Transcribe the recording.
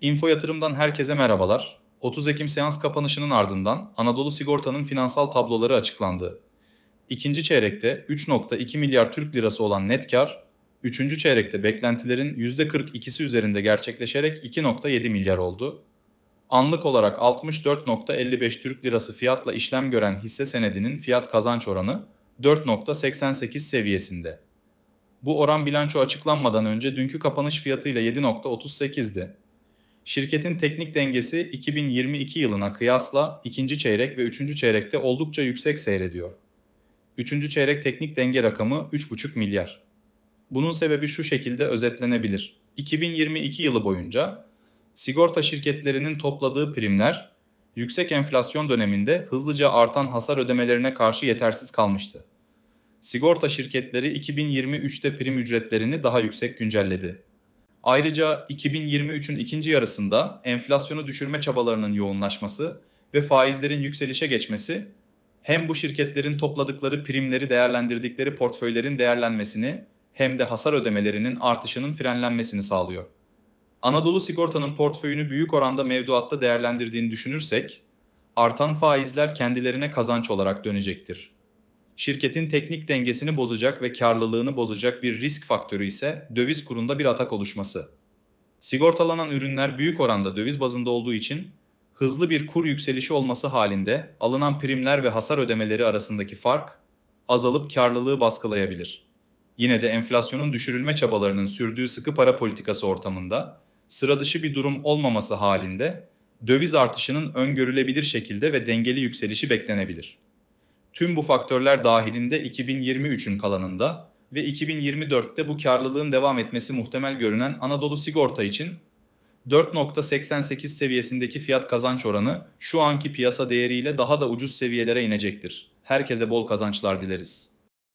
Info Yatırım'dan herkese merhabalar. 30 Ekim seans kapanışının ardından Anadolu Sigorta'nın finansal tabloları açıklandı. İkinci çeyrekte 3.2 milyar Türk lirası olan net kar, üçüncü çeyrekte beklentilerin %42'si üzerinde gerçekleşerek 2.7 milyar oldu. Anlık olarak 64.55 Türk lirası fiyatla işlem gören hisse senedinin fiyat kazanç oranı 4.88 seviyesinde. Bu oran bilanço açıklanmadan önce dünkü kapanış fiyatıyla 7.38'di. Şirketin teknik dengesi 2022 yılına kıyasla ikinci çeyrek ve üçüncü çeyrekte oldukça yüksek seyrediyor. Üçüncü çeyrek teknik denge rakamı 3,5 milyar. Bunun sebebi şu şekilde özetlenebilir. 2022 yılı boyunca sigorta şirketlerinin topladığı primler yüksek enflasyon döneminde hızlıca artan hasar ödemelerine karşı yetersiz kalmıştı. Sigorta şirketleri 2023'te prim ücretlerini daha yüksek güncelledi. Ayrıca 2023'ün ikinci yarısında enflasyonu düşürme çabalarının yoğunlaşması ve faizlerin yükselişe geçmesi hem bu şirketlerin topladıkları primleri değerlendirdikleri portföylerin değerlenmesini hem de hasar ödemelerinin artışının frenlenmesini sağlıyor. Anadolu Sigorta'nın portföyünü büyük oranda mevduatta değerlendirdiğini düşünürsek, artan faizler kendilerine kazanç olarak dönecektir. Şirketin teknik dengesini bozacak ve karlılığını bozacak bir risk faktörü ise döviz kurunda bir atak oluşması. Sigortalanan ürünler büyük oranda döviz bazında olduğu için hızlı bir kur yükselişi olması halinde alınan primler ve hasar ödemeleri arasındaki fark azalıp karlılığı baskılayabilir. Yine de enflasyonun düşürülme çabalarının sürdüğü sıkı para politikası ortamında sıra dışı bir durum olmaması halinde döviz artışının öngörülebilir şekilde ve dengeli yükselişi beklenebilir. Tüm bu faktörler dahilinde 2023'ün kalanında ve 2024'te bu karlılığın devam etmesi muhtemel görünen Anadolu Sigorta için 4.88 seviyesindeki fiyat kazanç oranı şu anki piyasa değeriyle daha da ucuz seviyelere inecektir. Herkese bol kazançlar dileriz.